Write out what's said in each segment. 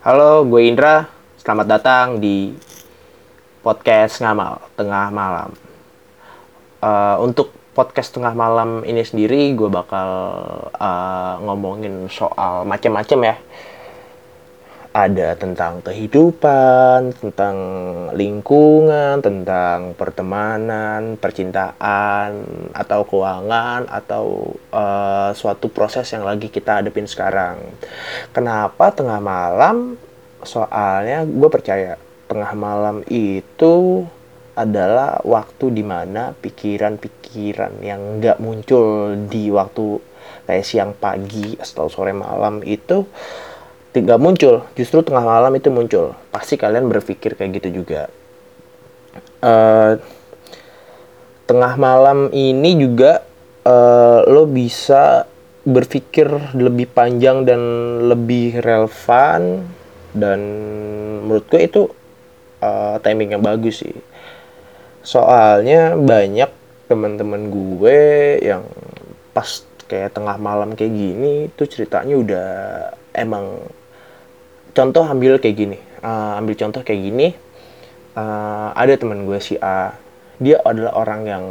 Halo, gue Indra. Selamat datang di podcast Ngamal Tengah Malam. Uh, untuk podcast Tengah Malam ini sendiri, gue bakal uh, ngomongin soal macam-macam ya ada tentang kehidupan, tentang lingkungan, tentang pertemanan, percintaan, atau keuangan, atau uh, suatu proses yang lagi kita hadapin sekarang. Kenapa tengah malam? Soalnya gue percaya tengah malam itu adalah waktu di mana pikiran-pikiran yang nggak muncul di waktu kayak siang pagi atau sore malam itu tidak muncul justru tengah malam itu muncul. Pasti kalian berpikir kayak gitu juga. Uh, tengah malam ini juga uh, lo bisa berpikir lebih panjang dan lebih relevan. Dan menurut gue itu uh, timing yang bagus sih. Soalnya banyak teman-teman gue yang pas kayak tengah malam kayak gini tuh ceritanya udah emang contoh ambil kayak gini. Uh, ambil contoh kayak gini. Uh, ada teman gue si A. Dia adalah orang yang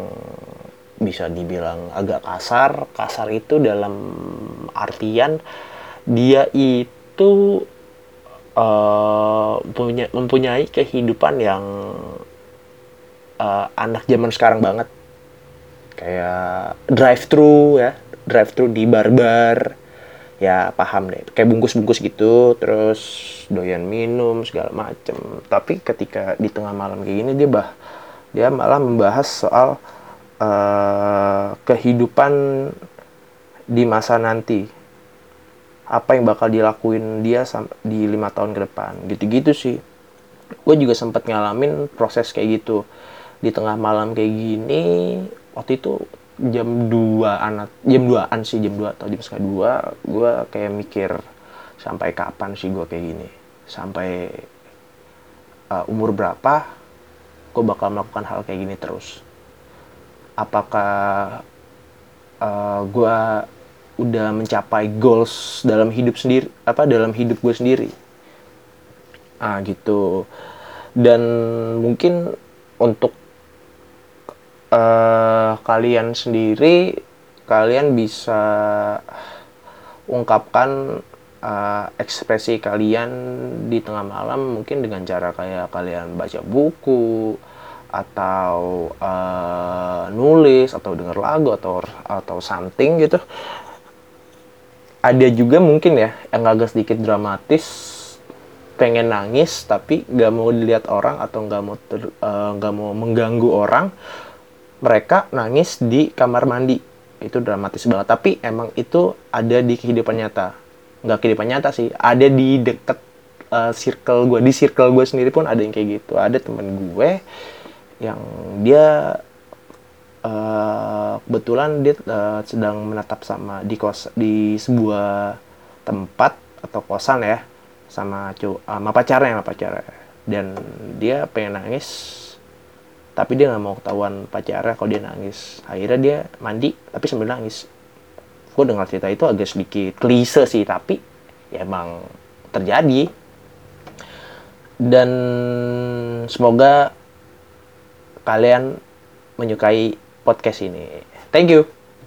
bisa dibilang agak kasar. Kasar itu dalam artian dia itu uh, punya mempunyai kehidupan yang uh, anak zaman sekarang banget. Kayak drive thru ya. Drive thru di barbar ya paham deh. Kayak bungkus-bungkus gitu terus doyan minum segala macem. Tapi ketika di tengah malam kayak gini dia bah dia malah membahas soal uh, kehidupan di masa nanti. Apa yang bakal dilakuin dia di lima tahun ke depan. Gitu-gitu sih. Gue juga sempat ngalamin proses kayak gitu. Di tengah malam kayak gini waktu itu jam 2 anak jam 2an sih jam 2 atau jam setengah 2 gue kayak mikir sampai kapan sih gue kayak gini? Sampai uh, umur berapa gue bakal melakukan hal kayak gini terus? Apakah uh, gue udah mencapai goals dalam hidup sendiri apa dalam hidup gue sendiri? Ah gitu. Dan mungkin untuk uh, kalian sendiri kalian bisa ungkapkan uh, ekspresi kalian di tengah malam mungkin dengan cara kayak kalian baca buku atau uh, nulis atau denger lagu atau atau something gitu. Ada juga mungkin ya yang agak sedikit dramatis pengen nangis tapi gak mau dilihat orang atau gak mau nggak uh, mau mengganggu orang mereka nangis di kamar mandi. Itu dramatis banget. Tapi emang itu ada di kehidupan nyata. Nggak kehidupan nyata sih. Ada di deket uh, circle gue di circle gue sendiri pun ada yang kayak gitu. Ada temen gue yang dia uh, kebetulan dia uh, sedang menetap sama di kos di sebuah tempat atau kosan ya sama cu sama pacarnya sama pacarnya. Dan dia pengen nangis tapi dia nggak mau ketahuan pacarnya kalau dia nangis. Akhirnya dia mandi tapi sambil nangis. Gue dengar cerita itu agak sedikit klise sih tapi ya emang terjadi. Dan semoga kalian menyukai podcast ini. Thank you